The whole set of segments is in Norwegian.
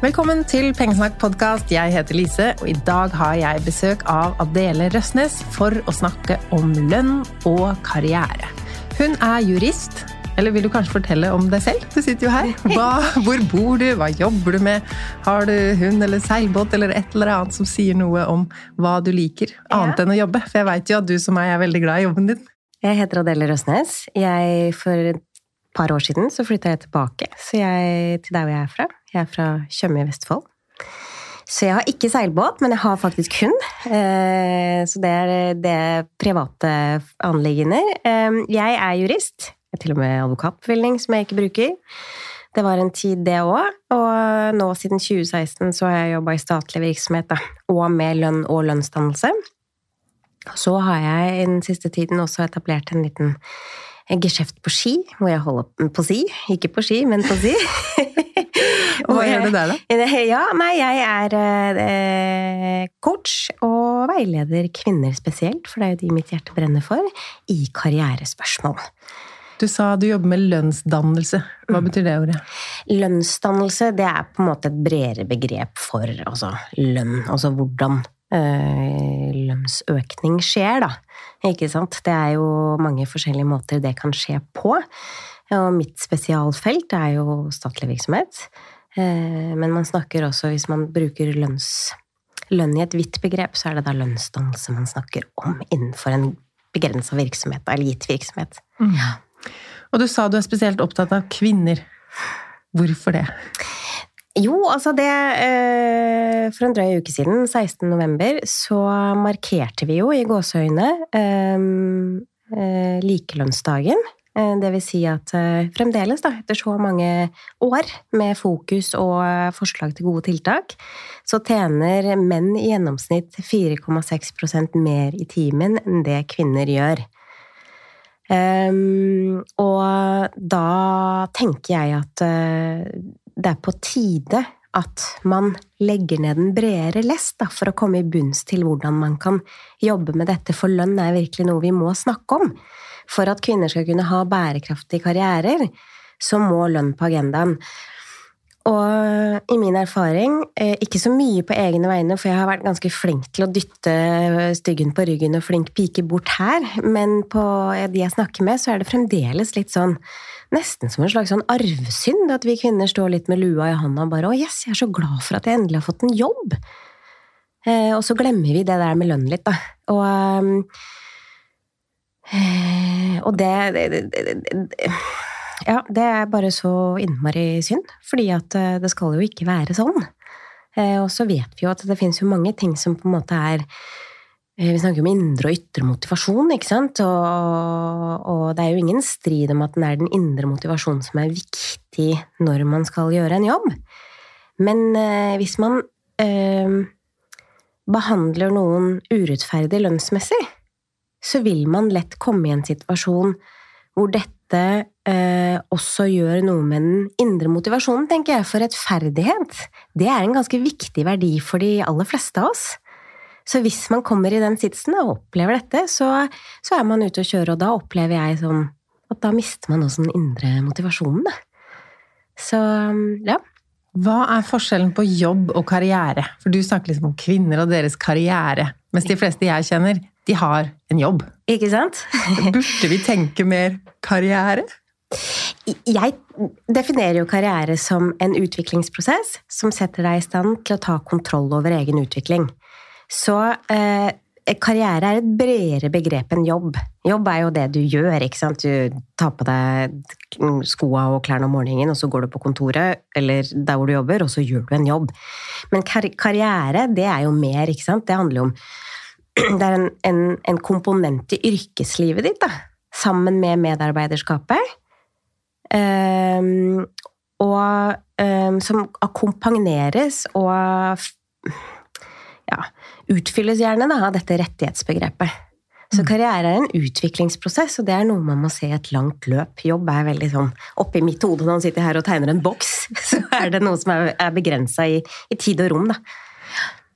Velkommen til Pengesnakk podkast. Jeg heter Lise, og i dag har jeg besøk av Adele Røsnes for å snakke om lønn og karriere. Hun er jurist. Eller vil du kanskje fortelle om deg selv? Du sitter jo her. Hva, hvor bor du? Hva jobber du med? Har du hund eller seilbåt eller et eller annet som sier noe om hva du liker, annet enn å jobbe? For jeg veit jo at du som meg er veldig glad i jobben din. Jeg heter Adele Røsnes. Jeg, for et par år siden så flytta jeg tilbake så jeg, til der hvor jeg er fra. Jeg er fra Tjøme i Vestfold. Så jeg har ikke seilbåt, men jeg har faktisk hund. Eh, Så det er, det private anliggender. Eh, Jeg er jurist. Jeg er til og med advokatbevilgning, som jeg ikke bruker. Det var en tid, det òg. Og nå siden 2016 så har jeg jobba i statlig virksomhet. Og med lønn og lønnsdannelse. Så har jeg i den siste tiden også etablert en liten geskjeft på ski, hvor jeg holder på si. Ikke på ski, men på si. Hva gjør du der, da? Ja, nei, jeg er eh, coach og veileder kvinner spesielt, for det er jo de mitt hjerte brenner for, i karrierespørsmål. Du sa du jobber med lønnsdannelse. Hva betyr det ordet? Lønnsdannelse, det er på en måte et bredere begrep for altså, lønn. Altså hvordan øh, lønnsøkning skjer, da. Ikke sant? Det er jo mange forskjellige måter det kan skje på. Og mitt spesialfelt er jo statlig virksomhet. Eh, men man snakker også, hvis man bruker lønns, lønn i et vidt begrep, så er det da lønnsdannelse man snakker om innenfor en begrensa virksomhet, eller gitt virksomhet. Og du sa du er spesielt opptatt av kvinner. Hvorfor det? Jo, altså det eh, For en drøy uke siden, 16. november, så markerte vi jo i gåseøyne eh, likelønnsdagen. Eh, Det vil si at eh, fremdeles, da, etter så mange år med fokus og eh, forslag til gode tiltak, så tjener menn i gjennomsnitt 4,6% mer i timen enn det kvinner gjør. Ehm, og da tenker jeg at det er på tide at man legger ned en bredere lest da, for å komme i bunns til hvordan man kan jobbe med dette, for lønn er virkelig noe vi må snakke om. For at kvinner skal kunne ha bærekraftige karrierer, så må lønn på agendaen. Og i min erfaring, eh, ikke så mye på egne vegne, for jeg har vært ganske flink til å dytte styggen på ryggen og flink pike bort her, men på de jeg snakker med, så er det fremdeles litt sånn Nesten som en slags sånn arvesynd at vi kvinner står litt med lua i handa og bare 'Å, yes, jeg er så glad for at jeg endelig har fått en jobb'. Eh, og så glemmer vi det der med lønn litt, da. Og ehm, Eh, og det, det, det, Ja, det er bare så innmari synd, fordi at eh, det skal jo ikke være sånn. Eh, og så vet vi jo at det finnes jo mange ting som på en måte er eh, vi snakker om indre og ytre motivasjon, ikke sant? Og, og, det er jo ingen strid om at den er den indre motivasjonen som er viktig når man skal gjøre en jobb. Men eh, hvis man eh, behandler noen urettferdig lønnsmessig, så vil man lett komme i en situasjon hvor dette eh, også gjør noe med den indre motivasjonen, tenker jeg. For rettferdighet, det er en ganske viktig verdi for de aller fleste av oss. Så hvis man kommer i den sitsen og opplever dette, så, så er man ute og kjører, og da opplever jeg sånn at da mister man også den indre motivasjonen, da. Så ja. Hva er forskjellen på jobb og karriere? For du snakker liksom om kvinner og deres karriere. Mens de fleste jeg kjenner, de har en jobb. Ikke sant? Burde vi tenke mer karriere? Jeg definerer jo karriere som en utviklingsprosess som setter deg i stand til å ta kontroll over egen utvikling. Så eh, karriere er et bredere begrep enn jobb. Jobb er jo det du gjør. ikke sant? Du tar på deg skoa og klærne om morgenen, og så går du på kontoret eller der hvor du jobber, og så gjør du en jobb. Men kar karriere, det er jo mer, ikke sant? Det handler jo om Det er en, en, en komponent i yrkeslivet ditt, da. Sammen med medarbeiderskapet. Um, og um, som akkompagneres og ja, utfylles gjerne da, av dette rettighetsbegrepet. Så mm. karriere er en utviklingsprosess, og det er noe man må se i et langt løp. Jobb er veldig sånn oppi mitt hode når man sitter her og tegner en boks. Så er det noe som er, er begrensa i, i, tid og rom, da.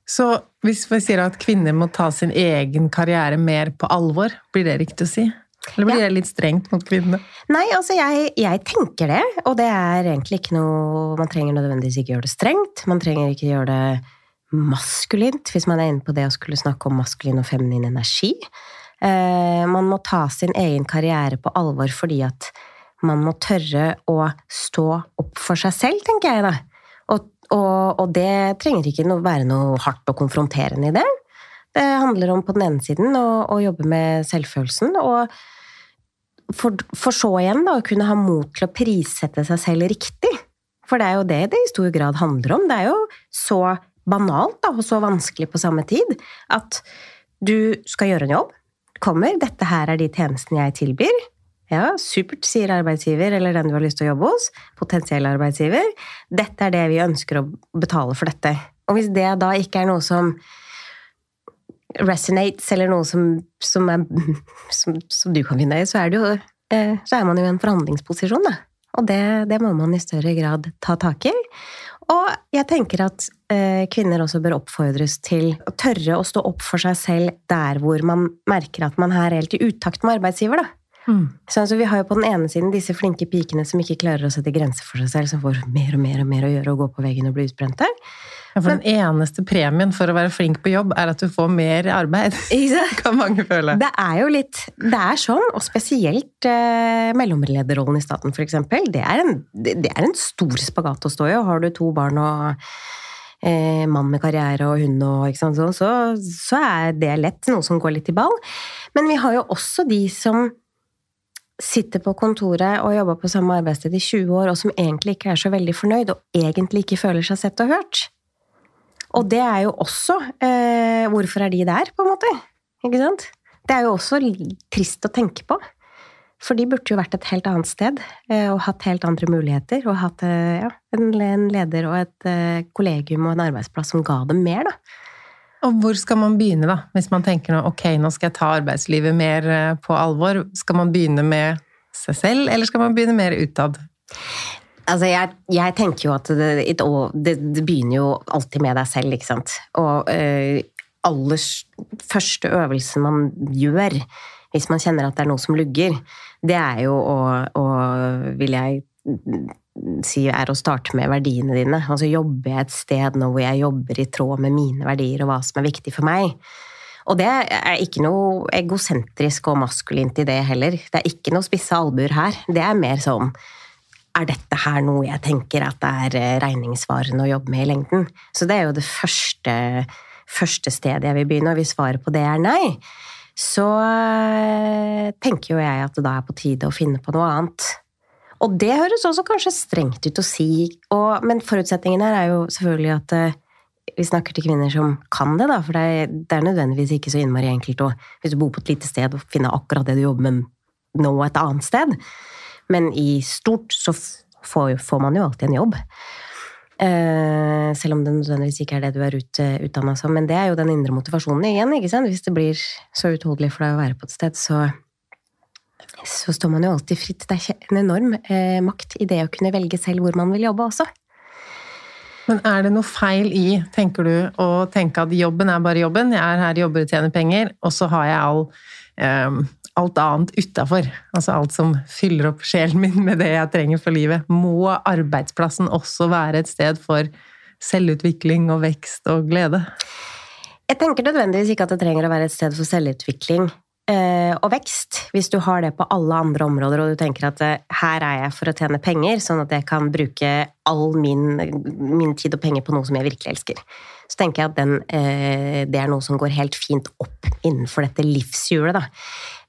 Så hvis vi sier at kvinner må ta sin egen karriere mer på alvor, blir det riktig å si? Eller blir ja. det litt strengt mot kvinnene? Nei, altså jeg, jeg, tenker det. Og det er egentlig ikke noe Man trenger nødvendigvis ikke gjøre det strengt. Man trenger ikke gjøre det maskulint, hvis man er inne på det å skulle snakke om maskulin og feminin energi. Eh, man må ta sin egen karriere på alvor fordi at man må tørre å stå opp for seg selv, tenker jeg da. Og, og, det trenger ikke noe, være noe hardt og konfronterende i det. Det handler om på den ene siden å, å jobbe med selvfølelsen, og for, for, så igjen da, å kunne ha mot til å prissette seg selv riktig. For det er jo det det i stor grad handler om. Det er jo så banalt da, og så vanskelig på samme tid. At du skal gjøre en jobb. Kommer. 'Dette her er de tjenestene jeg tilbyr'. Ja, supert, sier arbeidsgiver eller den du har lyst til å jobbe hos. Potensiell arbeidsgiver. Dette er det vi ønsker å betale for dette. Og hvis det da ikke er noe som resonates, eller noe som, som, er, som, som du kan finne i, så er, jo, eh, så er man jo i en forhandlingsposisjon, da. Og det, det, må man i større grad ta tak i. Og jeg tenker at eh, kvinner også bør oppfordres til å tørre å stå opp for seg selv der hvor man merker at man er helt i utakt med arbeidsgiver. da. Mm. Så altså, vi har jo på den ene siden disse flinke pikene som ikke klarer å sette grenser for seg selv, som får mer og mer og mer å gjøre og gå på veggen og bli utbrente. Ja, for den eneste premien for å være flink på jobb, er at du får mer arbeid. kan mange føle. Det er jo litt Det er sånn, og spesielt eh, mellomlederrollen i staten, f.eks. Det, er en, det er en stor spagat å stå i, og har du to barn og eh, mann med karriere og hund og sant, så, så, så er det lett noe som går litt i ball. Men vi har jo også de som sitter på kontoret og jobber på samme arbeidssted i 20 år, og som egentlig ikke er så veldig fornøyd, og egentlig ikke føler seg sett og hørt. Og det er jo også eh, Hvorfor er de der, på en måte? Ikke sant? Det er jo også trist å tenke på. For de burde jo vært et helt annet sted eh, og hatt helt andre muligheter. Og hatt eh, ja, en leder og et eh, kollegium og en arbeidsplass som ga dem mer, da. Og hvor skal man begynne, da? Hvis man tenker nå ok, nå skal jeg ta arbeidslivet mer på alvor. Skal man begynne med seg selv, eller skal man begynne mer utad? Altså, jeg, jeg, tenker jo at det, det, det, begynner jo alltid med deg selv, ikke sant. Og øh, aller første øvelsen man gjør hvis man kjenner at det er noe som lugger, det er jo å, å vil jeg si er å starte med verdiene dine. Altså jobber jeg et sted nå hvor jeg jobber i tråd med mine verdier og hva som er viktig for meg. Og det er ikke noe egosentrisk og maskulint i det heller. Det er ikke noe spisse albuer her. Det er mer sånn er dette her noe jeg tenker at det er eh, regningssvarende å jobbe med i lengden? Så det er jo det første, første stedet jeg vil begynne, og hvis svaret på det er nei, så, tenker jo jeg at det da er på tide å finne på noe annet. Og det høres også kanskje strengt ut å si, og, men forutsetningen her er jo selvfølgelig at eh, vi snakker til kvinner som kan det, da, for det det er nødvendigvis ikke så innmari enkelt å, hvis du bor på et lite sted, og finne akkurat det du jobber med nå et annet sted. Men i stort så får, får man jo alltid en jobb. Eh, selv om det nødvendigvis ikke er det du er ut, utdanna som. Men det er jo den indre motivasjonen igjen. ikke sant? Hvis det blir så utholdelig for deg å være på et sted, så, så står man jo alltid fritt. Det er en enorm eh, makt i det å kunne velge selv hvor man vil jobbe også. Men er det noe feil i, tenker du, å tenke at jobben er bare jobben? Jeg er her, jobber og tjener penger, og så har jeg all um, alt annet utafor. Altså alt som fyller opp sjelen min med det jeg trenger for livet. Må arbeidsplassen også være et sted for selvutvikling og vekst og glede? Jeg tenker nødvendigvis ikke at det trenger å være et sted for selvutvikling eh, og vekst, hvis du har det på alle andre områder og du tenker at eh, her er jeg for å tjene penger, sånn at jeg kan bruke all min, min tid og penger på noe som jeg virkelig elsker. Så tenker jeg at den, eh, det er noe som går helt fint opp innenfor dette livshjulet, da.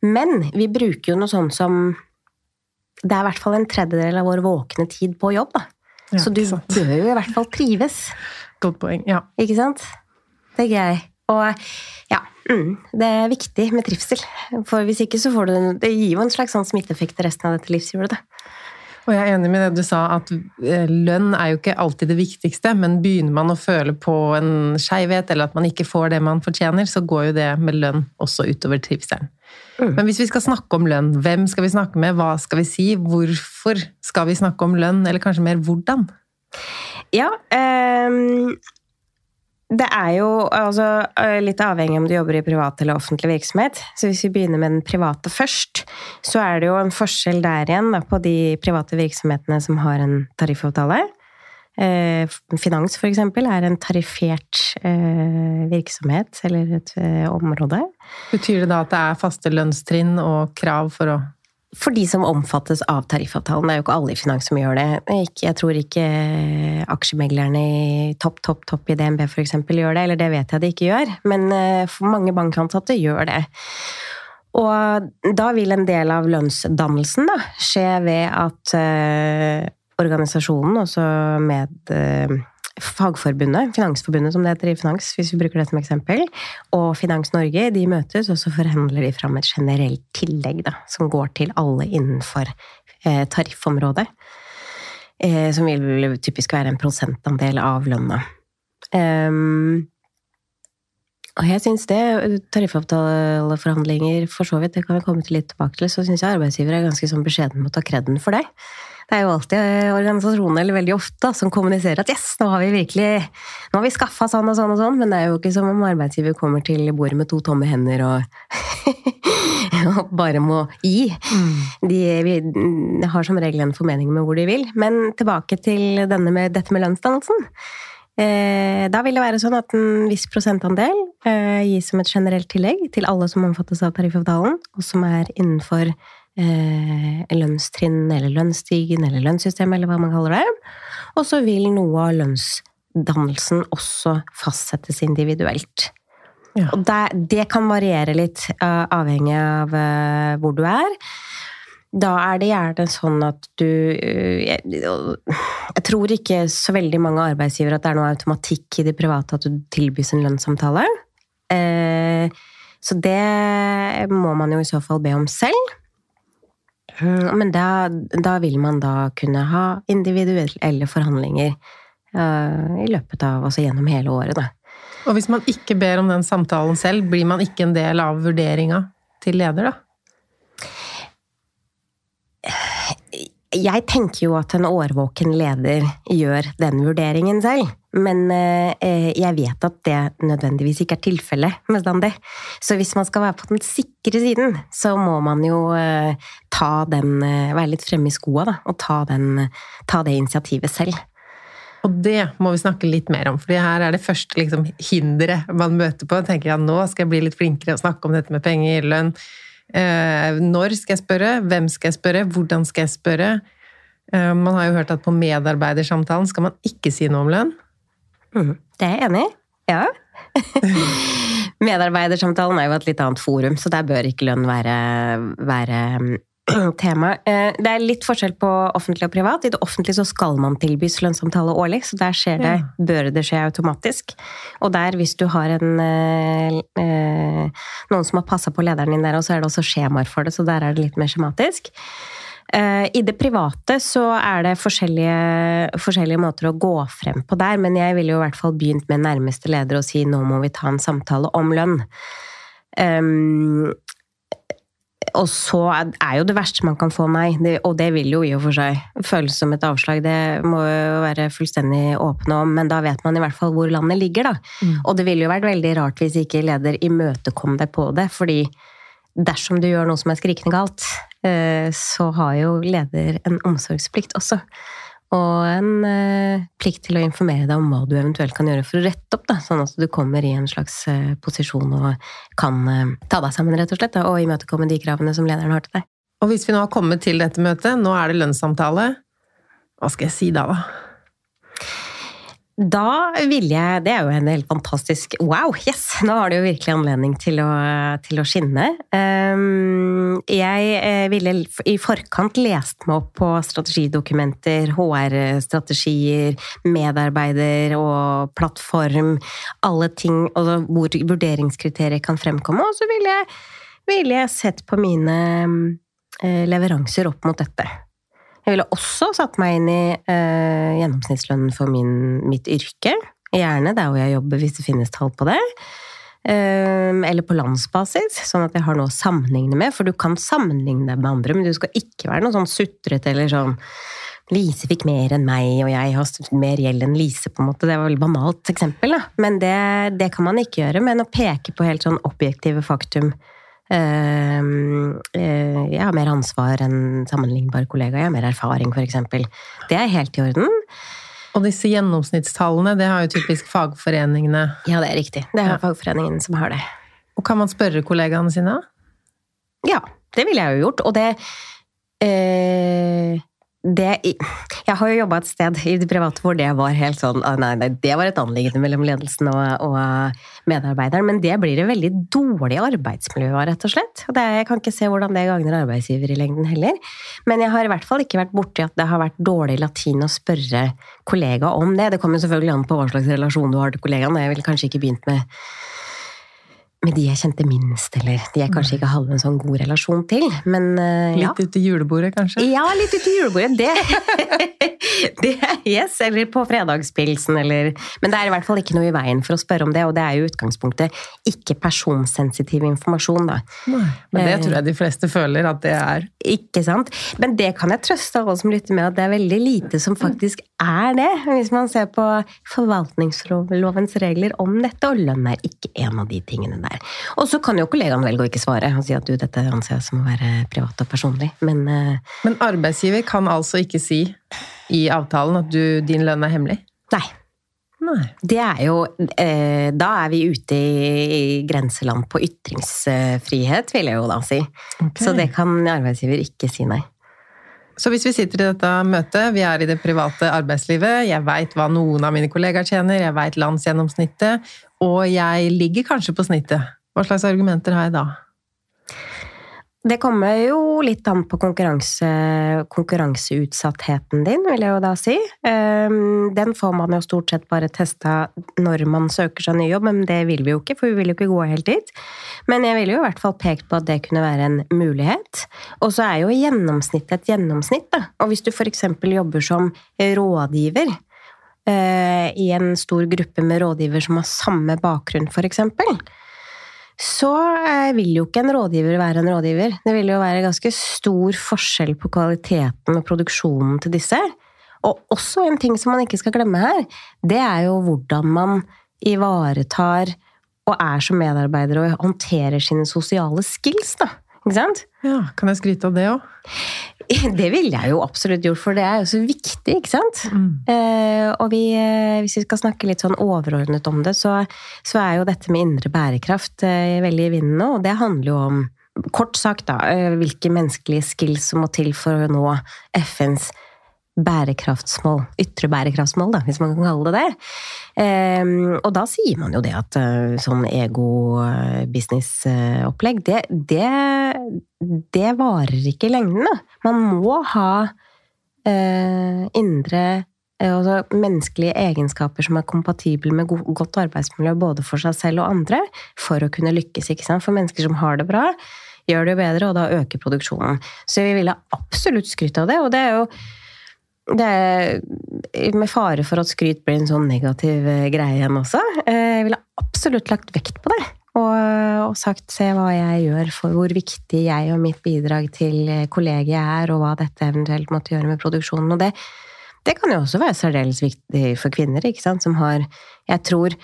Men vi bruker jo noe sånn som Det er i hvert fall en tredjedel av vår våkne tid på jobb, da. Ja, så du bør jo i hvert fall trives. Godt poeng, ja. Ikke sant? Det er gøy. Og ja, mm, det er viktig med trivsel. For hvis ikke så får du Det gir jo en slags sånn smitteeffekt resten av dette livshjulet, da. Og jeg er enig med det du sa, at eh, lønn er jo ikke alltid det viktigste, men begynner man å føle på en skeivhet, eller at man ikke får det man fortjener, så går jo det med lønn også utover trivselen. Mm. Men hvis vi skal snakke om lønn, hvem skal vi snakke med, hva skal vi si, hvorfor skal vi snakke om lønn, eller kanskje mer hvordan? Ja, um det er jo altså, eh, litt avhengig om du jobber i privat eller offentlig virksomhet. Så hvis vi begynner med den private først, så er det jo en forskjell der igjen da, på de private virksomhetene som har en tariffavtale. Eh, finans, for eksempel, er en tariffert eh, virksomhet eller et område. Betyr det da at det er faste lønnstrinn og krav for å for de som omfattes av tariffavtalen. Det er jo ikke alle i finans som gjør det. Jeg tror ikke aksjemeglerne i topp, topp, topp i DNB f.eks. gjør det, eller det vet jeg de ikke gjør, men for mange bankansatte gjør det. Og da vil en del av lønnsdannelsen da, skje ved at eh, organisasjonen, også med eh, Fagforbundet, Finansforbundet som det heter i finans, hvis vi bruker det som eksempel, og Finans Norge, de møtes, og så forhandler de fram et generelt tillegg da, som går til alle innenfor eh, tariffområdet. Eh, som vil typisk være en prosentandel av lønna. Um, og jeg syns det, tariffavtaleforhandlinger for så vidt, det kan vi komme til litt tilbake til, så syns jeg arbeidsgiver er ganske sånn beskjeden med å ta kreden for det. Det er jo alltid organisasjoner, eller veldig ofte, som kommuniserer at 'yes, nå har vi virkelig nå har vi skaffa sånn og sånn og sånn', men det er jo ikke som om arbeidsgiver kommer til bordet med to tomme hender og, og bare må gi. Mm. De, har som regel en formening med hvor de vil. Men tilbake til med, dette med lønnsdannelsen. Eh, da vil det være sånn at en viss prosentandel eh, gis som et generelt tillegg til alle som omfattes av tariffavtalen, og som er innenfor eh, lønnstrinn eller lønnsstigen eller lønnssystemet, eller hva man kaller det. Og så vil noe av lønnsdannelsen også fastsettes individuelt. Ja. Og det, det, kan variere litt, uh, avhengig av uh, hvor du er. Da er det gjerne sånn at du jeg, jeg, tror ikke så veldig mange arbeidsgivere at det er noe automatikk i det private at du tilbys en lønnssamtale. så det må man jo i så fall be om selv. Mm, men da, da, vil man da kunne ha individuelle forhandlinger uh, i løpet av, altså gjennom hele året, da. Og hvis man ikke ber om den samtalen selv, blir man ikke en del av vurderinga til leder, da? Jeg tenker jo at en årvåken leder gjør den vurderingen selv. Men eh, jeg vet at det nødvendigvis ikke er tilfellet bestandig. Så hvis man skal være på den sikre siden, så må man jo eh, ta den eh, Være litt fremme i skoa, da, og ta, den, ta, det initiativet selv. Og det må vi snakke litt mer om, for her er det første liksom, hinderet man møter på. tenker jeg, Nå skal jeg bli litt flinkere og snakke om dette med penger, lønn. Når skal jeg spørre? Hvem skal jeg spørre? Hvordan skal jeg spørre? man har jo hørt at på medarbeidersamtalen skal man ikke si noe om lønn. Mm. Det er jeg enig i. Ja. Medarbeidersamtalen er jo et litt annet forum, så der bør ikke lønn være, være mm, tema. Eh, Det er litt forskjell på offentlig og privat. I det offentlige så skal man tilbys lønnssamtale årlig, så der skjer det, bør det skje automatisk. Og der, hvis du har en, eh, eh, noen som har passa på lederen din der, og så er det også skjemaer for det, så der er det litt mer skjematisk. I det private så er det forskjellige, forskjellige måter å gå frem på der, men jeg ville jo i hvert fall begynt med nærmeste leder og si nå må vi ta en samtale om lønn. Um, og så er jo det verste man kan få nei, det, og det vil jo i og for seg føles som et avslag, det må jo være fullstendig åpne om, men da vet man i hvert fall hvor landet ligger, da. Og det ville jo vært veldig rart hvis ikke leder imøtekom deg på det, fordi dersom du gjør noe som er skrikende galt, eh, så har jo leder en omsorgsplikt også. Og en eh, plikt til å informere deg om hva du eventuelt kan gjøre for å rette opp, da, sånn at du kommer i en slags eh, posisjon og kan eh, ta deg sammen, rett og slett, da, og imøtekomme de kravene som lederen har til deg. Og hvis vi nå har kommet til dette møtet, nå er det lønnssamtale, hva skal jeg si da, da? Da ville jeg Det er jo en helt fantastisk Wow, yes! Nå har du jo virkelig anledning til å, til å skinne. Um, jeg eh, ville i forkant lest meg opp på strategidokumenter, HR-strategier, medarbeider og plattform. Alle ting, og hvor vurderingskriterier kan fremkomme. Og så ville jeg, ville jeg sett på mine eh, leveranser opp mot dette. Jeg ville også satt meg inn i eh, gjennomsnittslønnen for min, mitt yrke. Gjerne der hvor jeg jobber, hvis det finnes tall på det. Eh, eller på landsbasis, sånn at jeg har noe å sammenligne med. For du kan sammenligne deg med andre, men du skal ikke være noe sånn sutrete eller sånn Lise fikk mer enn meg, og jeg har mer gjeld enn Lise. på en måte. Det var et banalt eksempel, da. men det, det kan man ikke gjøre. Men å peke på helt sånn objektive faktum Jeg har mer ansvar enn sammenlignbar kollega, jeg har mer erfaring, f.eks. Det er helt i orden. Og disse gjennomsnittstallene, det har jo typisk fagforeningene. Ja, det er riktig. Det er Ja. fagforeningen som har det. Og kan man spørre kollegaene sine? Ja, det ville jeg jo gjort. Og det eh, det, jeg har jo jobba et sted i det private hvor det var helt sånn ah, Nei, nei det var et anliggende mellom ledelsen og, og medarbeideren, men det blir et veldig dårlig arbeidsmiljø rett og slett. Og det, jeg kan ikke se hvordan det gagner arbeidsgiver i lengden heller. Men jeg har i hvert fall ikke vært borti at det har vært dårlig latin å spørre kollega om det. Det kommer selvfølgelig an på hva slags relasjon du har til kollegaen. Jeg ville kanskje ikke begynt med med de jeg kjente minst, eller de jeg kanskje ikke hadde en sånn god relasjon til. Men eh, ja. Litt ute i julebordet, kanskje? Ja, litt ute i julebordet. Det, det Yes, eller på fredagspilsen, eller Men det er i hvert fall ikke noe i veien for å spørre om det, og det er jo utgangspunktet ikke personsensitiv informasjon, da. Nei, men det tror jeg de fleste føler at det er. Ikke sant? Men det kan jeg trøste alle som lytter med, at det er veldig lite som faktisk er det. Hvis man ser på forvaltningslovens regler om dette, og lønn er ikke en av de tingene der. Og så kan jo kollegaen velge å ikke svare og si at du, dette anser jeg som å være privat og personlig, men eh, Men arbeidsgiver kan altså ikke si i avtalen at du, din lønn er hemmelig? nei. Nei. Det er jo eh, Da er vi ute i grenseland på ytringsfrihet, vil jeg jo da si. Okay. Så det kan arbeidsgiver ikke si nei. Så hvis vi sitter i dette møtet, vi er i det private arbeidslivet, jeg veit hva noen av mine kollegaer tjener, jeg veit landsgjennomsnittet, og jeg ligger kanskje på snittet. Hva slags argumenter har jeg da? Det kommer jo litt an på konkurranse, konkurranseutsattheten din, vil jeg jo da si. Ehm, Den får man jo stort sett bare testa når man søker seg ny jobb, men det vil vi jo ikke, for vi vil jo ikke gå helt dit. Men jeg ville jo i hvert fall pekt på at det kunne være en mulighet. Og så er jo gjennomsnittet et gjennomsnitt, da. Og hvis du f.eks. jobber som rådgiver eh, i en stor gruppe med rådgiver som har samme bakgrunn, f.eks., så eh, vil jo ikke en rådgiver være en rådgiver. Det vil jo være ganske stor forskjell på kvaliteten og produksjonen til disse. Og også en ting som man ikke skal glemme her, det er jo hvordan man ivaretar og er som medarbeider og håndterer sine sosiale skills, da. Ikke sant? Ja, Kan jeg skryte av det òg? Det ville jeg jo absolutt gjort, for det er jo så viktig, ikke sant? Eh, og vi, eh, hvis vi skal snakke litt sånn overordnet om det, så, så er jo dette med indre bærekraft eh, veldig i vinden nå. Og det handler jo om, kort sagt, da, eh, hvilke menneskelige skills som må til for å nå FNs bærekraftsmål. Ytre bærekraftsmål, da, hvis man kan kalle det det. Um, og da sier man jo det at uh, sånn ego-business-opplegg, det, det, det, varer ikke i lengden, da. Man må ha uh, indre altså menneskelige egenskaper som er kompatible med godt arbeidsmiljø både for seg selv og andre, for å kunne lykkes. ikke sant? For mennesker som har det bra, gjør det jo bedre, og da øker produksjonen. Så vi ville absolutt skrytt av det, og det er jo det er med fare for at skryt blir en sånn negativ eh, greie igjen også. Eh, jeg ville absolutt lagt vekt på det. Og, og, sagt se hva jeg gjør for hvor viktig jeg og mitt bidrag til eh, kollegiet er, og hva dette eventuelt måtte gjøre med produksjonen. Og det, det kan jo også være særdeles viktig for kvinner, ikke sant, som har Jeg tror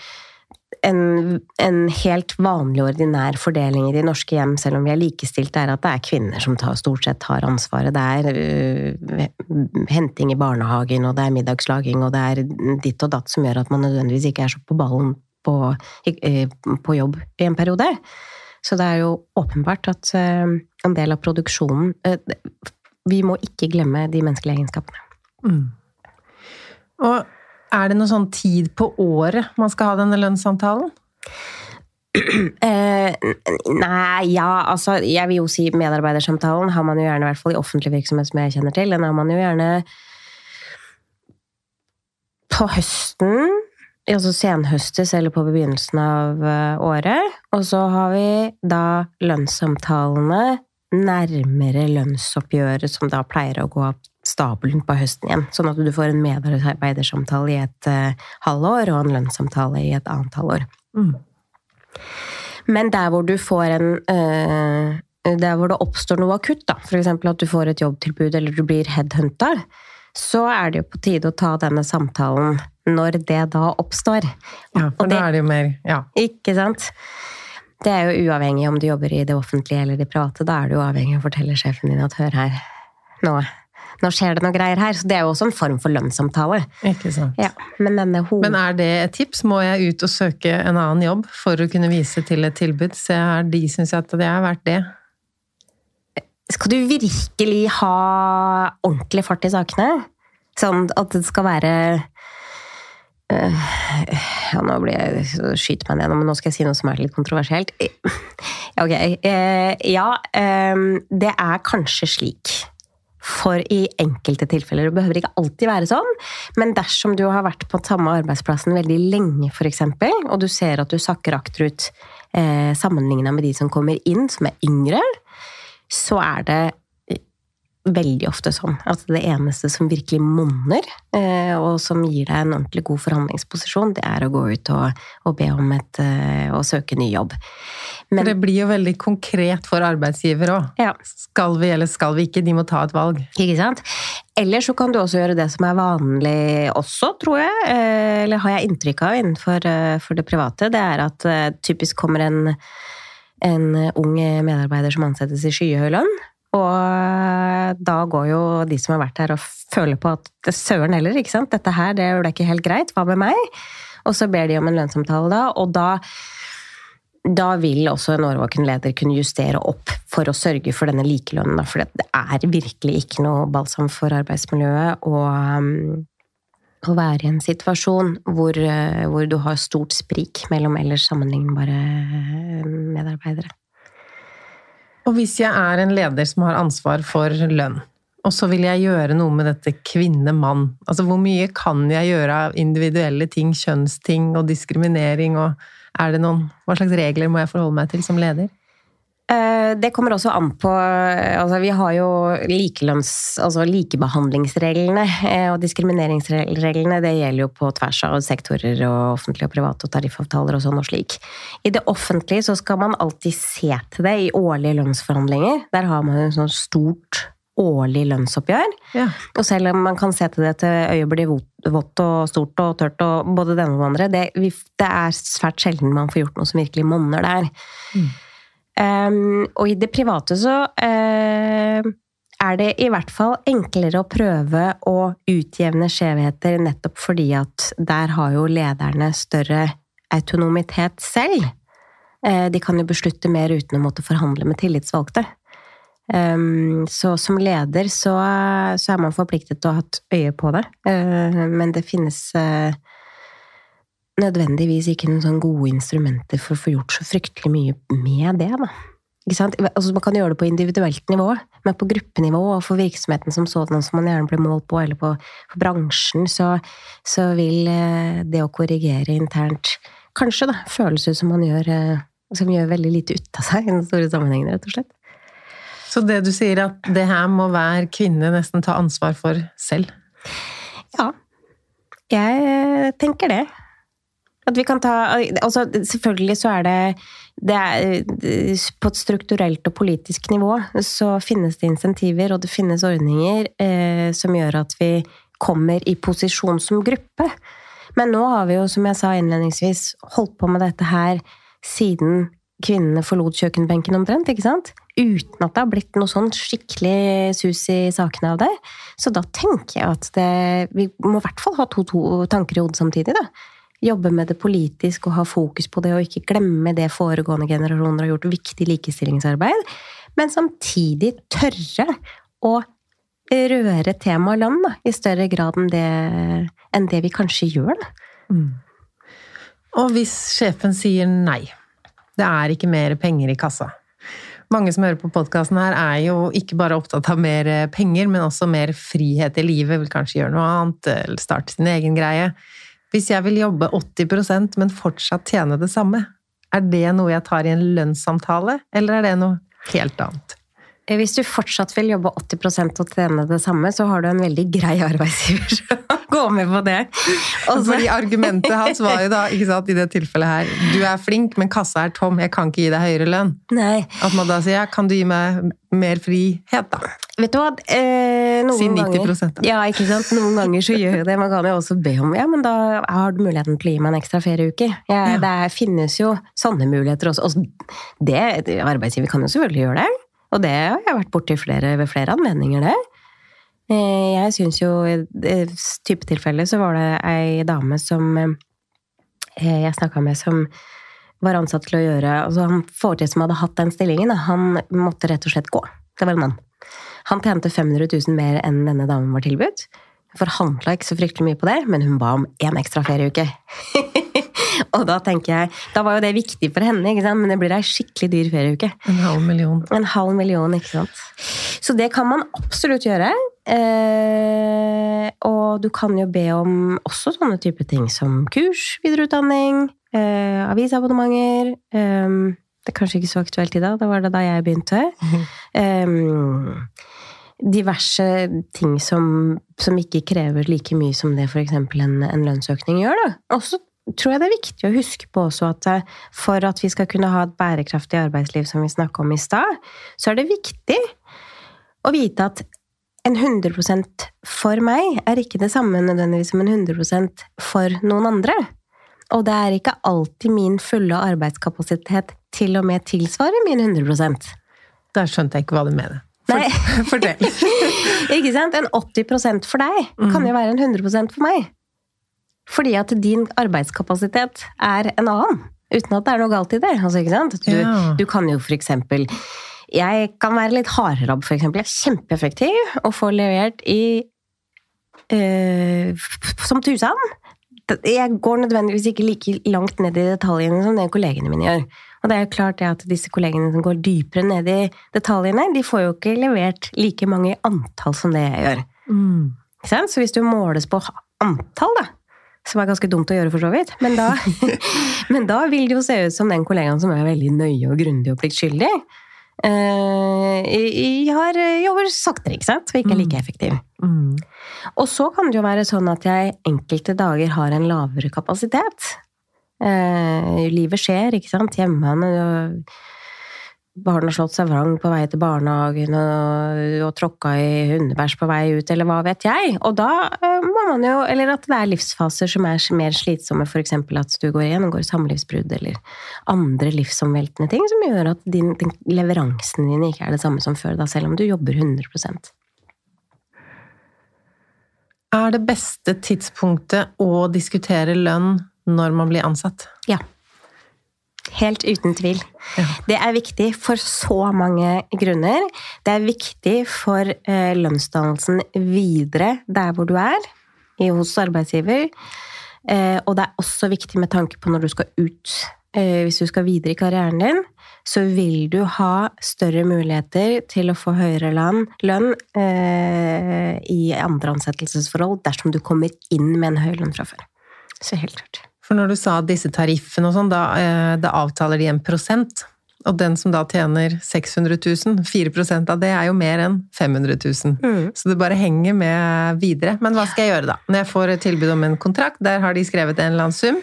en, en, helt vanlig, ordinær fordeling i de norske hjem, selv om vi er likestilte, er at det er kvinner som tar, stort sett tar ansvaret. Det er uh, henting i barnehagen, og det er middagslaging, og det er ditt og datt som gjør at man nødvendigvis ikke er så på ballen på, uh, på jobb i en periode. Så det er jo åpenbart at uh, en del av produksjonen Vi må ikke glemme de menneskelige egenskapene. Mm. Og er det noen sånn tid på året man skal ha denne lønnssamtalen? Eh, nei, ja, altså Jeg vil jo si medarbeidersamtalen har man jo gjerne, i hvert fall i offentlig virksomhet som jeg kjenner til. Den har man jo gjerne på høsten, altså senhøstes eller på begynnelsen av eh, året. Og så har vi da lønnssamtalene nærmere lønnsoppgjøret, som da pleier å gå opp stabelen på høsten igjen. Sånn at du får en medarbeidersamtale i et uh, halvår og en lønnssamtale i et annet halvår. Mm. Men der hvor du får en uh, Der hvor det oppstår noe akutt, da, f.eks. at du får et jobbtilbud eller du blir headhunta, så er det jo på tide å ta denne samtalen når det da oppstår. Ja, for det, da er det jo mer Ja. Ikke sant? Det er jo uavhengig om du jobber i det offentlige eller det private. Da er du jo avhengig av å fortelle sjefen din at hør her, nå nå skjer det noe greier her. Så det er jo også en form for lønnssamtale. Ikke sant. Ja, men, men, er det et tips? Må jeg ut og søke en annen jobb for å kunne vise til et tilbud? Se her, de syns at det er verdt det. Skal du virkelig ha ordentlig fart i sakene? Sånn at det skal være øh, ja, nå blir jeg skyter meg ned, men nå skal jeg si noe som er litt kontroversielt. Ok, eh, ja. Øh, det er kanskje slik for i enkelte tilfeller. Det behøver ikke alltid være sånn, men dersom du har vært på samme arbeidsplassen veldig lenge, f.eks., og du ser at du sakker akterut eh, sammenligna med de som kommer inn, som er yngre, så er det veldig ofte sånn at det eneste som virkelig monner, eh, og som gir deg en ordentlig god forhandlingsposisjon, det er å gå ut og, og be om et, eh, å søke ny jobb. Men, det blir jo veldig konkret for arbeidsgiver òg. Ja. Skal vi eller skal vi ikke? De må ta et valg. Ikke sant? Eller så kan du også gjøre det som er vanlig også, tror jeg, eh, eller har jeg inntrykk av innenfor for det private, det er at typisk kommer en en ung medarbeider som ansettes i skyhøy lønn, og da går jo de som har vært her og føler på at søren heller, ikke sant. Dette her, det ble ikke helt greit. Hva med meg? Og så ber de om en lønnsomtale da, og da da vil også en årvåken leder kunne justere opp for å sørge for denne likelønnen. For det er virkelig ikke noe balsam for arbeidsmiljøet å, um, å være i en situasjon hvor, uh, hvor, du har stort sprik mellom ellers sammenlignbare medarbeidere. Og hvis jeg er en leder som har ansvar for lønn, og så vil jeg gjøre noe med dette kvinne-mann, altså hvor mye kan jeg gjøre av individuelle ting, kjønnsting og diskriminering, og er det noen Hva slags regler må jeg forholde meg til som leder? Eh, det kommer også an på altså Vi har jo likelønns, altså likebehandlingsreglene eh, og diskrimineringsreglene. Det gjelder jo på tvers av sektorer og offentlige og private og tariffavtaler og sånn og slik. I det offentlige så skal man alltid se til det i årlige lønnsforhandlinger. Der har man jo sånn stort årlig lønnsoppgjør. Ja. Og selv om man kan se til det til øyet blir vått og stort og tørt og både denne og andre, det, det er svært sjelden man får gjort noe som virkelig monner der. Mm. Um, og i det private så uh, er det i hvert fall enklere å prøve å utjevne skjevheter, nettopp fordi at der har jo lederne større autonomitet selv. Uh, de kan jo beslutte mer uten å måtte forhandle med tillitsvalgte. Um, så som leder så, er man forpliktet til å ha hatt øye på det. Uh, men det finnes nødvendigvis ikke noen sånn gode instrumenter for å få gjort så fryktelig mye med det, da. Altså, man kan gjøre det på individuelt nivå, men på gruppenivå og for virksomheten som sådan, som man gjerne blir målt på, eller på, på bransjen, så, så, vil uh, det å korrigere internt kanskje da, føles ut som man gjør, som gjør veldig lite ut av seg i den store sammenhengen, rett og slett. Så det du sier, at det her må hver kvinne nesten ta ansvar for selv? Ja. Jeg tenker det. At vi kan ta altså Selvfølgelig så er det, det er, På et strukturelt og politisk nivå så finnes det insentiver, og det finnes ordninger eh, som gjør at vi kommer i posisjon som gruppe. Men nå har vi jo, som jeg sa innledningsvis, holdt på med dette her siden kvinnene forlot kjøkkenbenken omtrent, ikke sant? Uten at det har blitt noe sånn skikkelig sus i sakene av det. Så da tenker jeg at det, vi må i hvert fall ha to, to tanker i hodet samtidig, da. Jobbe med det politisk og ha fokus på det, og ikke glemme det foregående generasjoner har gjort viktig likestillingsarbeid. Men samtidig tørre å røre tema og land da, i større grad enn det, enn det vi kanskje gjør. Mm. Og hvis sjefen sier nei, det er ikke mer penger i kassa. Mange som hører på podkasten her, er jo ikke bare opptatt av mer penger, men også mer frihet i livet, vil kanskje gjøre noe annet, eller starte sin egen greie. Hvis jeg vil jobbe 80% men fortsatt tjene det samme, er det noe jeg tar i en lønnssamtale, eller er det noe helt annet? Eh, hvis du fortsatt vil jobbe 80% og tjene det samme, så har du en veldig grei arbeidsgiver som går med på det. Også... Fordi argumentet hans var jo da, ikke sant, i det tilfellet her Du er flink, men kassa er tom, jeg kan ikke gi deg høyere lønn. Nei. At man da sier ja, kan du gi meg mer frihet, da? Vet du hva, eh, si 90 ganger. Ja, ikke sant. Noen ganger så gjør jo det. Man kan jo også be om ja, men da har du muligheten til å gi meg en ekstra ferieuke. Ja, ja. Det finnes jo sånne muligheter også. det, arbeidsgiver kan jo selvfølgelig gjøre det. Og det har jeg vært borti flere, ved flere anledninger, det. Eh, jeg syns jo i type tilfelle så var det ei dame som eh, jeg snakka med, som var ansatt til å gjøre altså Han fortid som hadde hatt den stillingen, han måtte rett og slett gå. Det var en mann. Han tjente 500 000 mer enn denne damen var tilbudt. Forhandla ikke så fryktelig mye på det, men hun ba om én ekstra ferieuke. og da tenker jeg Da var jo det viktig for henne, ikke sant? men det blir ei skikkelig dyr ferieuke. En halv million. En halv million, ikke sant. Så det kan man absolutt gjøre. Eh, og du kan jo be om også sånne type ting som kurs, videreutdanning, eh, avisabonnementer. Eh, det er kanskje ikke så aktuelt i dag, da var det da jeg begynte. Um, diverse ting som, som, ikke krever like mye som det f.eks. En, en lønnsøkning gjør. Da. Også tror jeg det er viktig å huske på også at eh, for at vi skal kunne ha et bærekraftig arbeidsliv, som vi snakka om i stad, så er det viktig å vite at en 100% for meg er ikke det samme nødvendigvis som en 100% for noen andre. Og det er ikke alltid min fulle arbeidskapasitet til og med tilsvarer min 100% Der skjønte jeg ikke hva du mener. Nei. Fortell. ikke sant? En 80% for deg kan jo være en 100% for meg. Fordi at din arbeidskapasitet er en annen. Uten at det er noe galt i det. Altså, du, ja. du, kan jo for eksempel Jeg kan være litt hardere for eksempel. Jeg er kjempeeffektiv og får levert i øh, Som tusen. Jeg går nødvendigvis ikke like langt ned i detaljene som det kollegene mine gjør. Og det er jo klart det at disse kollegene som går dypere ned i detaljene, de får jo ikke levert like mange antall som det jeg gjør. Mm. Så hvis du måles på antall, da, som er ganske dumt å gjøre, for så vidt. Men da, men da vil det jo se ut som den kollegaen som er veldig nøye og grundig og pliktskyldig. Uh, jeg har jobber saktere, ikke sant? Og ikke er like mm. effektiv. Mm. Og så kan det jo være sånn at jeg enkelte dager har en lavere kapasitet. Uh, livet skjer, ikke sant? Hjemme barn har slått seg vrang på vei til barnehagen og, og tråkka i hundebæsj på vei ut, eller hva vet jeg. Og da eh, må man jo Eller at det er livsfaser som er mer slitsomme, f.eks. at du går gjennomgår samlivsbrudd eller andre livsomveltende ting som gjør at din, din, leveransen din ikke er det samme som før, da, selv om du jobber 100% Er det beste tidspunktet å diskutere lønn når man blir ansatt? Ja. Helt uten tvil. Det er viktig for så mange grunner. Det er viktig for eh, lønnsdannelsen videre der hvor du er, hos arbeidsgiver. Eh, og det er også viktig med tanke på når du skal ut, eh, hvis du skal videre i karrieren din, så vil du ha større muligheter til å få høyere lønn, i andre ansettelsesforhold dersom du kommer inn med en høy lønn fra før. Så helt klart. For når du sa disse tariffene og sånn, da, eh, da avtaler de en prosent. Og den som da tjener 600 000, 4 av det er jo mer enn 500 000. Mm. Så det bare henger med videre. Men hva skal jeg gjøre da? Når jeg får et tilbud om en kontrakt, der har de skrevet en eller annen sum.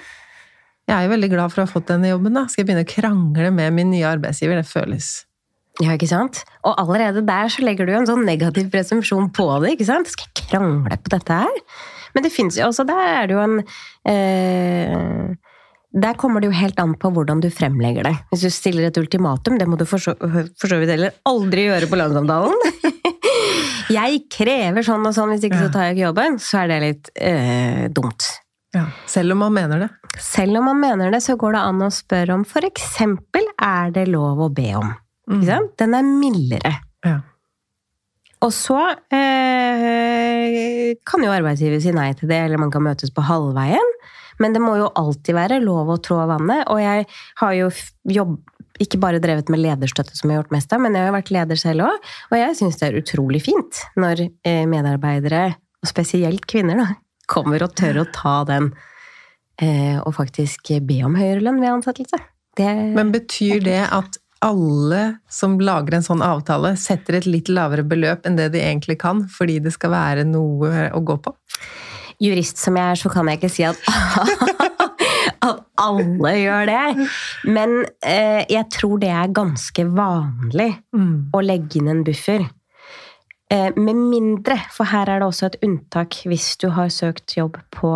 Jeg er jo veldig glad for å ha fått denne jobben, da. Skal jeg begynne å krangle med min nye arbeidsgiver? Det føles Ja, ikke sant? Og allerede der så legger du jo en sånn negativ presumpsjon på det, ikke sant? Skal jeg krangle på dette her? Men det fins jo også Der er det jo en eh, Der kommer det jo helt an på hvordan du fremlegger det. Hvis du stiller et ultimatum, det må du for så, for så vidt heller aldri gjøre på lønnssamtalen. jeg krever sånn og sånn, hvis ikke så tar jeg ikke jobben. Så er det litt eh, dumt. ja. Selv om man mener det. Selv om man mener det, så går det an å spørre om eksempel er det lov å be om. Sant? Den er mildere. Ja. Og så eh, kan jo arbeidsgiver si nei til det, eller man kan møtes på halvveien. Men det må jo alltid være lov å trå vannet. Og jeg har jo jobb, ikke bare drevet med lederstøtte, som jeg har gjort mest av, men jeg har jo vært leder selv òg. Og jeg syns det er utrolig fint når eh, medarbeidere, og spesielt kvinner, da, kommer og tør å ta den eh, og faktisk be om høyere lønn ved ansettelse. Det, Men betyr det at alle som lager en sånn avtale, setter et litt lavere beløp enn det de egentlig kan, fordi det skal være noe å gå på? jurist som jeg er, så kan jeg ikke si at, at alle gjør det. Men eh, jeg tror det er ganske vanlig å legge inn en buffer. Eh, med mindre, for her er det også et unntak hvis du har søkt jobb på,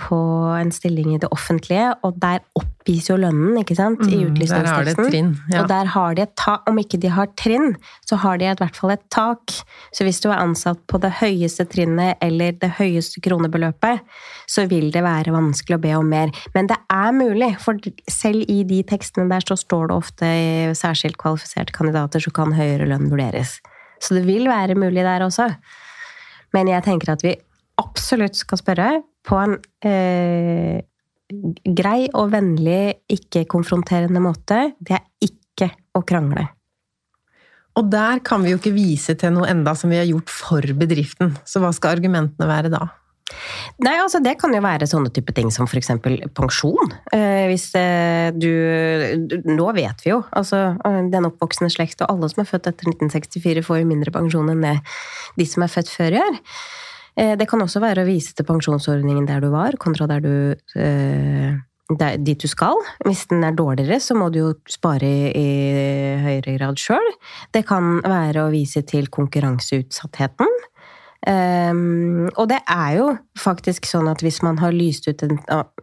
på en stilling i det offentlige, og der oppgis jo lønnen, ikke sant? I Mm, utlysningsteksten. Mm, ja. Og der har de et tak, om ikke de har trinn, så har de i hvert fall et tak. Så hvis du er ansatt på det høyeste trinnet eller det høyeste kronebeløpet, så vil det være vanskelig å be om mer. Men det er mulig, for selv i de tekstene der så står det ofte i særskilt kvalifiserte kandidater så kan høyere lønn vurderes. Så det vil være mulig der også. Men jeg tenker at vi absolutt skal spørre på en eh, grei og vennlig, ikke-konfronterende måte. Det er ikke å krangle. Og der kan vi jo ikke vise til noe enda som vi har gjort for bedriften. Så hva skal argumentene være da? Nei, altså Det kan jo være sånne type ting som f.eks. pensjon. Eh, hvis eh, du, du Nå vet vi jo, altså eh, den oppvoksende slekt og alle som er født etter 1964 får jo mindre pensjon enn det de som er født før gjør. Eh, det kan også være å vise til pensjonsordningen der du var, kontra der du eh, der, dit du skal. Hvis den er dårligere, så må du jo spare i, høyere grad sjøl. Det kan være å vise til konkurranseutsattheten. Um, og det er jo faktisk sånn at hvis man har lyst ut en,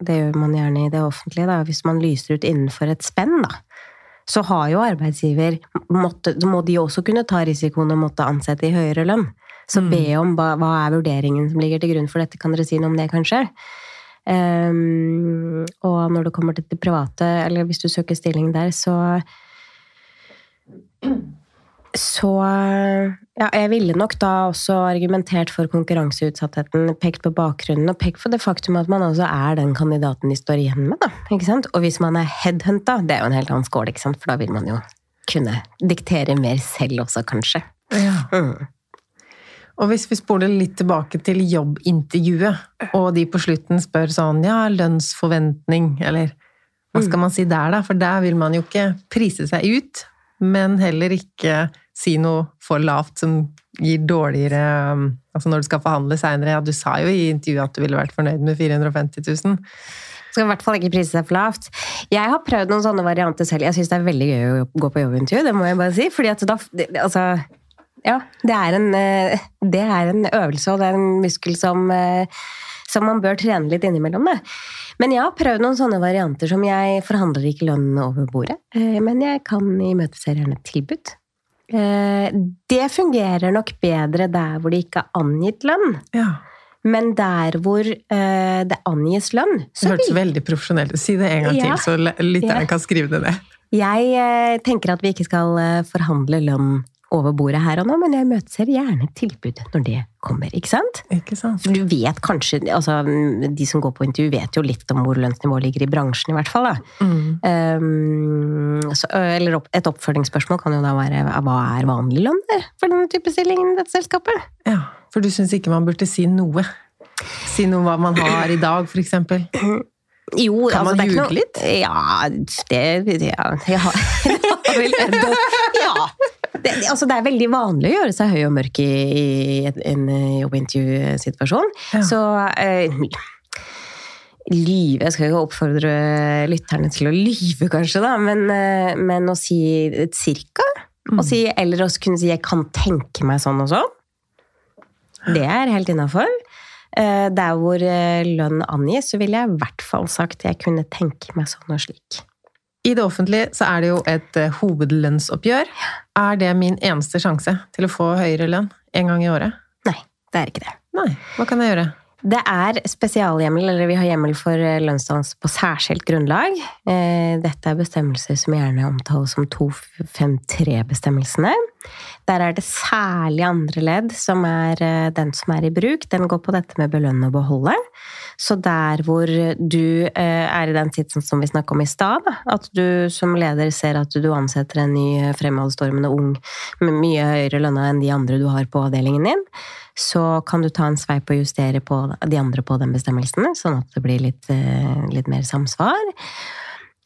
Det gjør man gjerne i det offentlige, da. Hvis man lyser ut innenfor et spenn, da. Så har jo arbeidsgiver måtte, må de også kunne ta risikoen og måtte ansette i høyere lønn. Så be om hva, hva er vurderingen som ligger til grunn for dette. Kan dere si noe om det, kanskje? Um, og når det kommer til det private, eller hvis du søker stilling der, så så ja, jeg ville nok da også argumentert for konkurranseutsattheten, pekt på bakgrunnen og pekt på det faktum at man også er den kandidaten de står igjen med. da, ikke sant? Og hvis man er headhunta, det er jo en helt annen skål, ikke sant? for da vil man jo kunne diktere mer selv også, kanskje. Mm. Og hvis vi spoler litt tilbake til jobbintervjuet, og de på slutten spør sånn ja, lønnsforventning, eller hva skal man si der, da? For der vil man jo ikke prise seg ut, men heller ikke si noe for lavt som gir dårligere Altså når du skal forhandle seinere. Ja, du sa jo i intervjuet at du ville vært fornøyd med 450 000. Skal i hvert fall ikke prise seg for lavt. Jeg har prøvd noen sånne varianter selv. Jeg syns det er veldig gøy å gå på jobbintervju, det må jeg bare si. Fordi at da Altså, ja. Det er en, eh, det er en øvelse, og det er en muskel som, eh, som man bør trene litt innimellom. Det. Men jeg har prøvd noen sånne varianter som jeg forhandler ikke lønn over bordet, eh, men jeg kan imøtese gjerne tilbud. Det fungerer nok bedre der hvor det ikke er angitt lønn. Ja. Men der hvor det angis lønn, Det så hørtes veldig profesjonelt ut. Si det en gang Ja. til, så lytterne Ja. kan skrive det ned. Jeg tenker at vi ikke skal forhandle lønn over bordet her og nå, men jeg imøteser gjerne tilbud når det kommer, ikke sant? Ikke sant? Du vet kanskje, altså de som går på intervju vet jo litt om hvor lønnsnivået ligger i bransjen i hvert fall da. Mm. Um, så, eller opp, et oppfølgingsspørsmål kan jo da være hva er vanlig lønn for denne type stillingen i dette selskapet? Ja, for du syns ikke man burde si noe? Si noe om hva man har i dag, for eksempel? Jo, Kan man det er ikke ljuge noe- litt? Ja, det Ja. ja. ja. Det, altså, det er veldig vanlig å gjøre seg høy og mørk i, i en eh, jobbintervjusituasjon. Ja. Så eh, lyve Jeg skal ikke oppfordre lytterne til å lyve, kanskje, da, men, eh, men å si et cirka. Mm. Si, eller å kunne si 'jeg kan tenke meg sånn og sånn'. Det er helt innafor. Der hvor eh, lønn angis, så ville jeg i hvert fall sagt jeg kunne tenke meg sånn og slik. I det offentlige så er det jo et eh, hovedlønnsoppgjør. Er det min eneste sjanse til å få høyere lønn en gang i året? Nei, det er ikke det. Nei. Hva kan jeg gjøre? Det er spesialhjemmel, eller vi har hjemmel for lønnsdans på særskilt grunnlag. Eh, Dette er bestemmelser som gjerne omtales som 253-bestemmelsene. Der er det særlig andre ledd som er eh, den som er i bruk. Den går på dette med belønne og beholde. Så der hvor du eh, er i den sitsen som vi snakka om i stad, at du som leder ser at du ansetter en ny fremadstormende ung med mye høyere lønna enn de andre du har på avdelingen din, så kan du ta en sveip og justere på de andre på den bestemmelsen, sånn at det blir litt, eh, litt mer samsvar.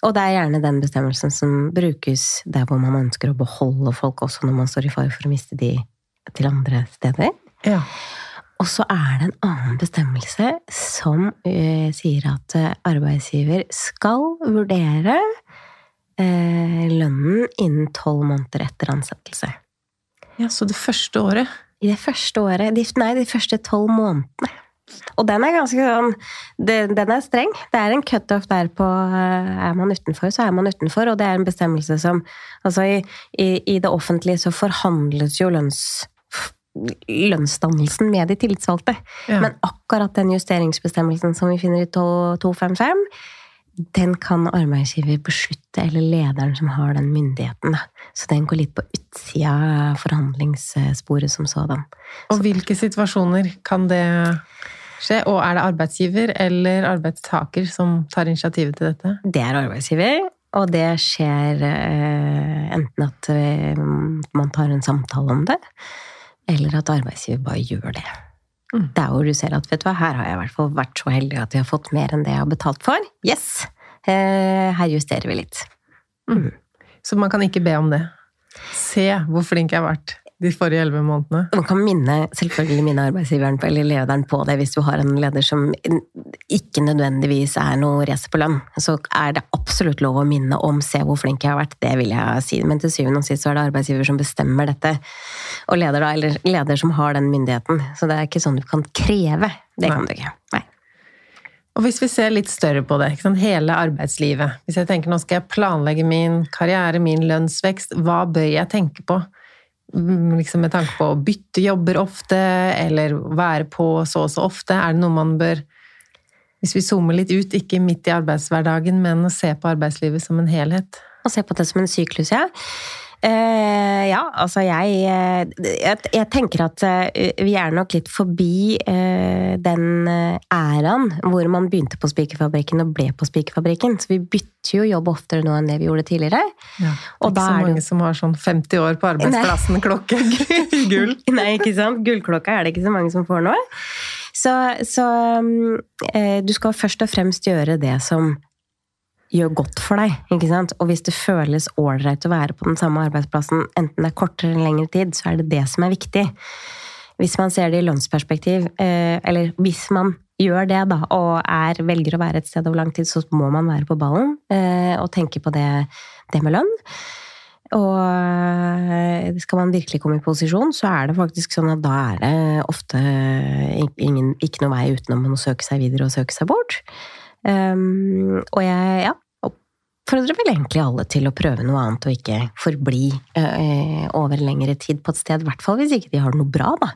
Og det er gjerne den bestemmelsen som brukes der hvor man ønsker å beholde folk, også når man står i fare for å miste de til andre steder. Ja. Og så er det en annen bestemmelse som eh, sier at eh, arbeidsgiver skal vurdere eh, lønnen innen tolv måneder etter ansettelse. ja, så det første året I det første året de, Nei, de første tolv månedene. Og den er ganske sånn Den er streng. Det er en cutoff der på eh, Er man utenfor, så er man utenfor. Og det er en bestemmelse som Altså, i, i, i det offentlige så forhandles jo lønns lønnsdannelsen med de tillitsvalgte. Ja. Men akkurat den justeringsbestemmelsen som vi finner i 255, den kan arbeidsgiver beslutte, eller lederen som har den myndigheten. Så den går litt på utsida av forhandlingssporet som sådan. Og hvilke situasjoner kan det skje? Og er det arbeidsgiver eller arbeidstaker som tar initiativet til dette? Det er arbeidsgiver, og det skjer eh, enten at eh, man tar en samtale om det, eller at arbeidsgiver bare gjør det. Mm. Det er hvor du ser at vet du hva, her har jeg i hvert fall vært så heldig at jeg har fått mer enn det jeg har betalt for. Yes! Eh, her justerer vi litt. Så man kan ikke be om det. Se hvor flink jeg har vært de forrige elleve månedene. Man kan minne, selvfølgelig minne arbeidsgiveren på, eller lederen på det hvis du har en leder som ikke nødvendigvis er noe racer på lønn. Så er det absolutt lov å minne om 'se hvor flink jeg har vært'. Det vil jeg si. Men til syvende og sist så er det arbeidsgiver som bestemmer dette. Og leder, da, eller leder som har den myndigheten. Så det er ikke sånn du kan kreve. Det Nei. kan du ikke. Nei. Og hvis vi ser litt større på det, hele arbeidslivet Hvis jeg tenker nå skal jeg planlegge min karriere, min lønnsvekst, hva bør jeg tenke på? Mm, Liksom med tanke på å bytte jobber ofte, eller være på så og så ofte. Er det noe man bør Hvis vi zoomer litt ut, ikke midt i arbeidshverdagen, men å se på arbeidslivet som en helhet? Og se på det som en syklus, ja. Eh, ja, altså jeg, eh, jeg Jeg tenker at eh, vi er nok litt forbi eh, den æraen hvor man begynte på spikerfabrikken og ble på spikerfabrikken. Så vi bytter jo jobb oftere nå enn det vi gjorde tidligere. Ja. Og ikke da så er det- mange som har sånn 50 år på arbeidsplassen, klokke gull. Nei, ikke sant? Gullklokka er det ikke så mange som får nå. Så, så eh, du skal først og fremst gjøre det som gjør godt for deg. ikke sant? Og hvis det føles ålreit å være på den samme arbeidsplassen, enten det er kortere eller lengre tid, så er det det som er viktig. Hvis man ser det i lønnsperspektiv, eh, eller hvis man gjør det da, og er, velger å være et sted over lang tid, så må man være på ballen eh, og tenke på det, det med lønn. Og eh, skal man virkelig komme i posisjon, så er det faktisk sånn at da er det ofte ingen, ikke noe vei utenom å søke seg videre og søke seg bort. Um, og jeg ja, oppfordrer vel egentlig alle til å prøve noe annet og ikke forbli uh, over lengre tid på et sted. I hvert fall hvis ikke de har det noe bra, da.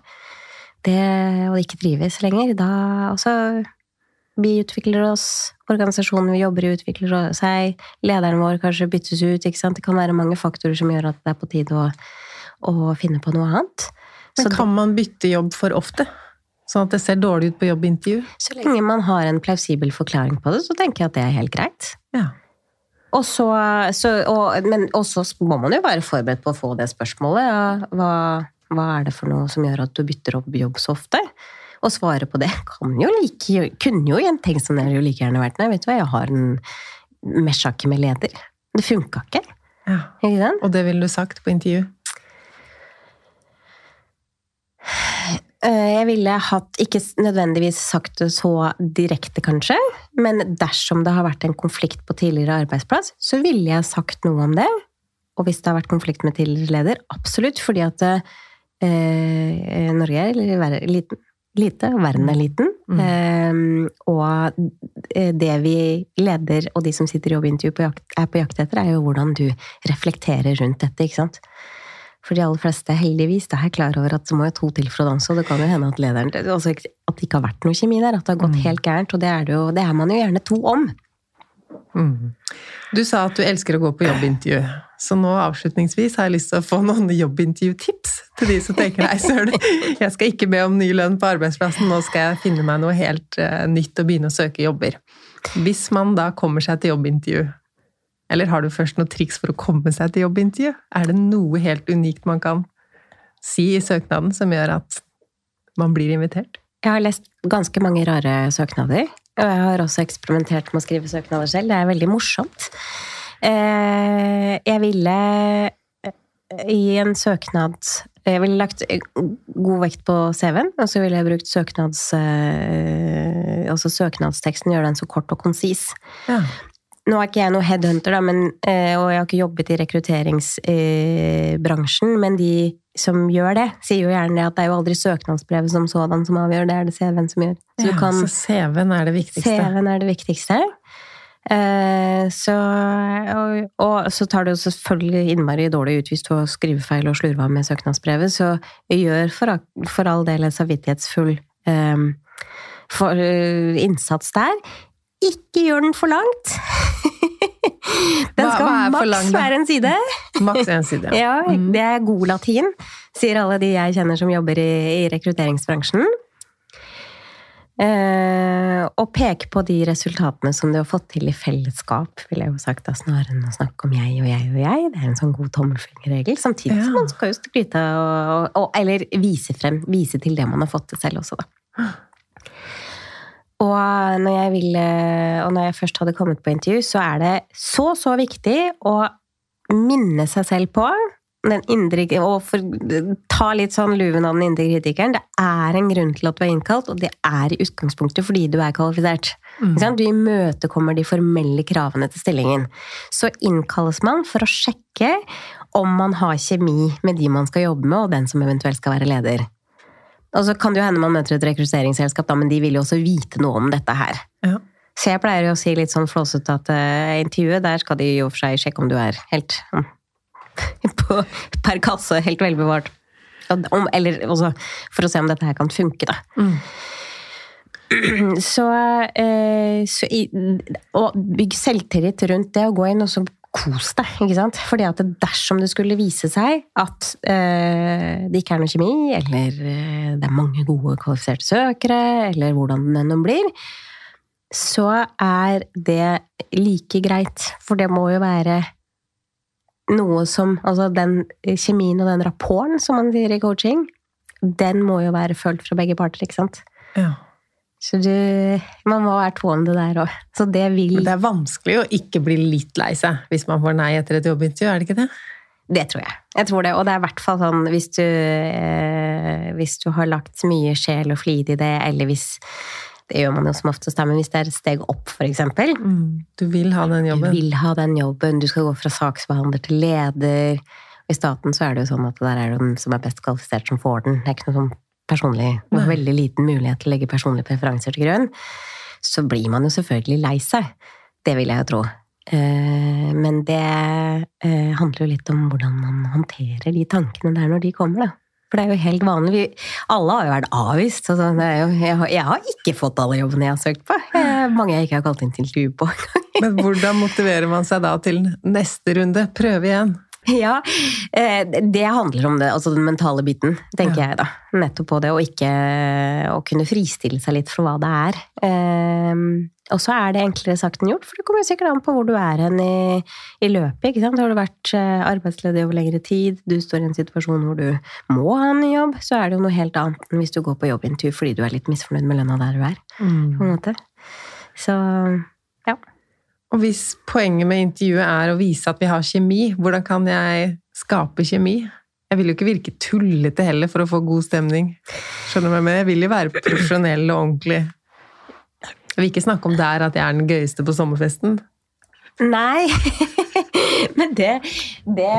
det, og ikke trives lenger, da også vi utvikler oss, organisasjonen vi jobber i utvikler seg, lederen vår kanskje byttes ut, ikke sant. Det kan være mange faktorer som gjør at det er på tide å, å finne på noe annet. Men kan man bytte jobb for ofte? Sånn at det ser dårlig ut på jobbintervju? Så lenge man har en plausibel forklaring på det, så tenker jeg at det er helt greit. Ja. Og så, så, og, men også må man jo være forberedt på å få det spørsmålet. Ja, hva, hva, er det for noe som gjør at du bytter opp jobb så ofte? Og svaret på det kan jo like, kunne jo en tenkt som det jo like gjerne vært Nei, vet du hva, jeg har en mesjakke med leder. Det funka ikke. ja. Ikke? Og det ville du sagt på intervju? Eh, Jeg ville hatt, ikke nødvendigvis sagt det så direkte, kanskje, men dersom det har vært en konflikt på tidligere arbeidsplass, så ville jeg sagt noe om det. Og hvis det har vært konflikt med tidligere leder, absolutt, fordi at eh, Norge er liten, lite, verden er liten. Mm. Eh, og det vi leder og de som sitter i jobbintervju på jakt, er på jakt etter, er jo hvordan du reflekterer rundt dette, ikke sant. For de aller fleste, heldigvis, er klar over at det må jo to til for å danse, og det kan jo hende at lederen altså At det ikke har vært noe kjemi der, at det har gått Mm. helt gærent, og det er, det jo, det er man jo gjerne to om. Mm. Du sa at du elsker å gå på jobbintervju, så nå avslutningsvis har jeg lyst til å få noen jobbintervjutips til de som tenker nei, søren, jeg skal ikke be om ny lønn på arbeidsplassen, nå skal jeg finne meg noe helt eh, nytt og begynne å søke jobber. Hvis man da kommer seg til jobbintervju, eller har du først noen triks for å komme seg til jobbintervju? Er det noe helt unikt man kan si i søknaden som gjør at man blir invitert? Jeg har lest ganske mange rare søknader, og jeg har også eksperimentert med å skrive søknader selv. Det er veldig morsomt. Eh, Jeg ville eh, i en søknad Jeg ville lagt god vekt på CV-en, og så ville jeg brukt søknads, eh, altså søknadsteksten, gjøre den så kort og konsis. Ja. Nå er ikke jeg noe headhunter, da, men, eh, og jeg har ikke jobbet i rekrutteringsbransjen, men de som gjør det, sier jo gjerne at det er jo aldri søknadsbrevet som sådan som avgjør, det er det CV-en som gjør. Så Ja, kan så CV-en er det viktigste. CV-en er det viktigste. Eh, Så, og, og så tar det jo selvfølgelig innmari dårlig ut hvis du har skrivefeil og slurva med søknadsbrevet, så gjør for, for all del en samvittighetsfull eh, for, uh, innsats der. Ikke gjør den for langt! Den skal hva hva lang, maks være en side. Maks en side. Ja, Mm. det er god latin, sier alle de jeg kjenner som jobber i, i rekrutteringsbransjen. Eh, og peke på de resultatene som du har fått til i fellesskap, ville jeg jo sagt, da, snarere enn å snakke om jeg og jeg og jeg. Det er en sånn god tommelfingerregel. Samtidig Ja. som man skal jo skryte og, og, eller vise frem, vise til det man har fått til selv også, da. Og når jeg, ville, og når jeg først hadde kommet på intervju, så er det så, så viktig å minne seg selv på den indre, og for, ta litt sånn luven av den indre kritikeren. Det er en grunn til at du er innkalt, og det er i utgangspunktet fordi du er kvalifisert. Mm. Du imøtekommer de formelle kravene til stillingen. Så innkalles man for å sjekke om man har kjemi med de man skal jobbe med, og den som eventuelt skal være leder. Og så kan det jo hende man møter et rekrutteringsselskap, da, men de vil jo også vite noe om dette her. Ja. Så jeg pleier jo å si litt sånn flåsete at uh, intervjuet, der skal de jo for seg sjekke om du er helt mm, på, per kasse, helt velbevart. Om, eller også for å se om dette her kan funke, da. Så, eh, så i, Og bygg selvtillit rundt det, og gå inn og så kos deg, ikke sant? Fordi at dersom det skulle vise seg at eh, det ikke er noe kjemi, eller eh, det er mange gode kvalifiserte søkere, eller hvordan det nå blir, så er det like greit. For det må jo være noe som Altså den kjemien og den rapporten, som man sier i coaching, den må jo være følt fra begge parter, ikke sant? Ja. Så du Man må være tålende der òg. Så det vil Men det er vanskelig å ikke bli litt lei seg hvis man får nei etter et jobbintervju, er det ikke det? Det tror jeg. Jeg tror det, Og det er i hvert fall sånn hvis du, eh, hvis du har lagt mye sjel og flid i det, eller hvis Det gjør man jo som oftest, men hvis det er et steg opp, for eksempel. Du vil ha den jobben. Du vil ha den jobben, du skal gå fra saksbehandler til leder. I staten så er det jo sånn at der er det den som er best kvalifisert, som får den. Det er ikke noe sånn personlig, og veldig liten mulighet til å legge personlige preferanser til grunn. Så blir man jo selvfølgelig lei seg. Det vil jeg jo tro. Eh, Men det eh, handler jo litt om hvordan man håndterer de tankene der når de kommer, da. For det er jo helt vanlig. Vi, alle har jo vært avvist. Altså, det jo, jeg, har, jeg har ikke fått alle jobbene jeg har søkt på. Jeg, mange jeg ikke har kalt inn til intervju på. Men hvordan motiverer man seg da til neste runde? Prøve igjen. Ja, eh, det handler om det, altså den mentale biten, tenker Ja. jeg da. Nettopp på det, å ikke å kunne fristille seg litt for hva det er. Eh, Og så er det enklere sagt enn gjort, for det kommer jo sikkert an på hvor du er hen i, i løpet. ikke sant? Har du vært eh, arbeidsledig over lengre tid, du står i en situasjon hvor du må ha en ny jobb, så er det jo noe helt annet enn hvis du går på jobbintervju fordi du er litt misfornøyd med lønna der du er. på en måte. Så ja. Og hvis poenget med intervjuet er å vise at vi har kjemi, hvordan kan jeg skape kjemi? Jeg vil jo ikke virke tullete heller for å få god stemning. Skjønner du meg jeg? Vil jo være profesjonell og ordentlig. Jeg vil ikke snakke om der at jeg er den gøyeste på sommerfesten. Nei, men det, det,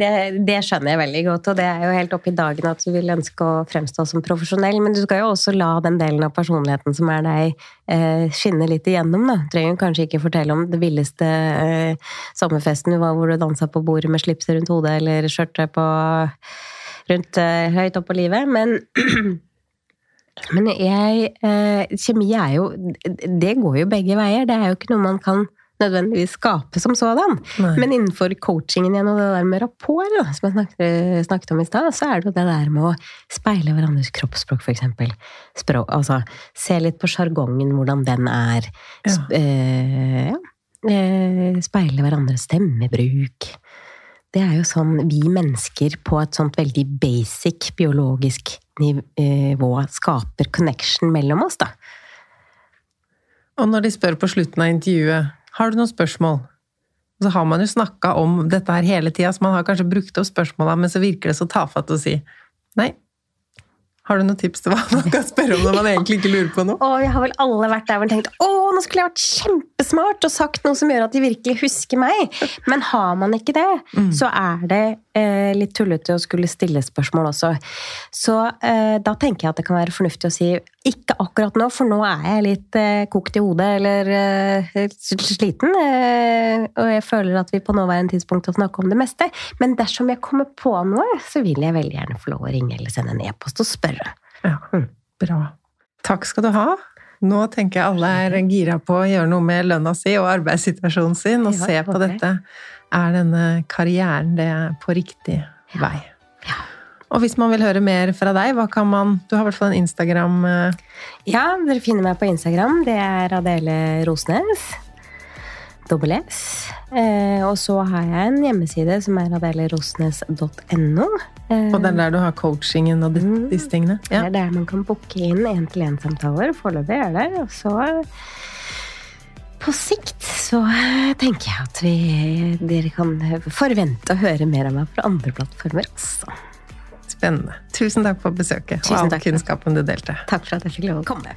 det, det skjønner jeg veldig godt, og det er jo helt opp i dagen at du vil ønske å fremstå som profesjonell, men du skal jo også la den delen av personligheten som er deg, eh, skinne litt igjennom. Da. Du trenger kanskje ikke fortelle om det villeste eh, sommerfesten du var hvor du dansa på bordet med slipset rundt hodet eller skjørtet på rundt eh, høyt opp på livet, men men jeg, kjemi er jo Det går jo begge veier. Det er jo ikke noe man kan nødvendigvis skape som sådan. Nei. Men innenfor coachingen igjen og det der med rapport, da, som jeg snakket, snakket om i stad, så er det jo det der med å speile hverandres kroppsspråk, for eksempel. Altså, se litt på sjargongen, hvordan den er. Ja. Eh. Eh, speile hverandres stemmebruk. Det er jo sånn vi mennesker på et sånt veldig basic biologisk nivå skaper connection mellom oss, da. Og når de spør på slutten av intervjuet har du noen spørsmål, Og så har man jo snakka om dette her hele tida, så man har kanskje brukt opp spørsmåla, men så virker det så tafatt å si nei. Har du noen tips til hva man kan spørre om når man egentlig ikke lurer på noe? Og vi har vel alle vært der hvor vi tenkte å, nå skulle jeg vært kjempesmart og sagt noe som gjør at de virkelig husker meg. Men har man ikke det, så er det eh, litt tullete å skulle stille spørsmål også. Så eh, da tenker jeg at det kan være fornuftig å si ikke akkurat nå, for nå er jeg litt eh, kokt i hodet eller eh, sliten. Eh, og jeg føler at vi på nåværende tidspunkt har snakket om det meste. Men dersom jeg kommer på noe, så vil jeg veldig gjerne få lov å ringe eller sende en e-post og spørre. Ja, bra. Takk skal du ha. Nå tenker jeg alle er gira på å gjøre noe med lønna si og arbeidssituasjonen sin, og Ja, se på okay. dette. Er denne karrieren det på riktig vei? Og hvis man vil høre mer fra deg, hva kan man Du har i hvert fall en Instagram eh, Ja, dere finner meg på Instagram. Det er Adele Rosnes. Dobbel S. Eh, og så har jeg en hjemmeside som er adelerosnes.no. Eh, Og det er der du har coachingen og Mm. disse tingene? Det er der man kan booke inn én-til-én-samtaler. Foreløpig er det. Og så på sikt så tenker jeg at vi, dere kan forvente å høre mer av meg fra andre plattformer også. Spennende. Tusen takk for besøket og all kunnskapen du delte. Takk for at jeg fikk lov å komme.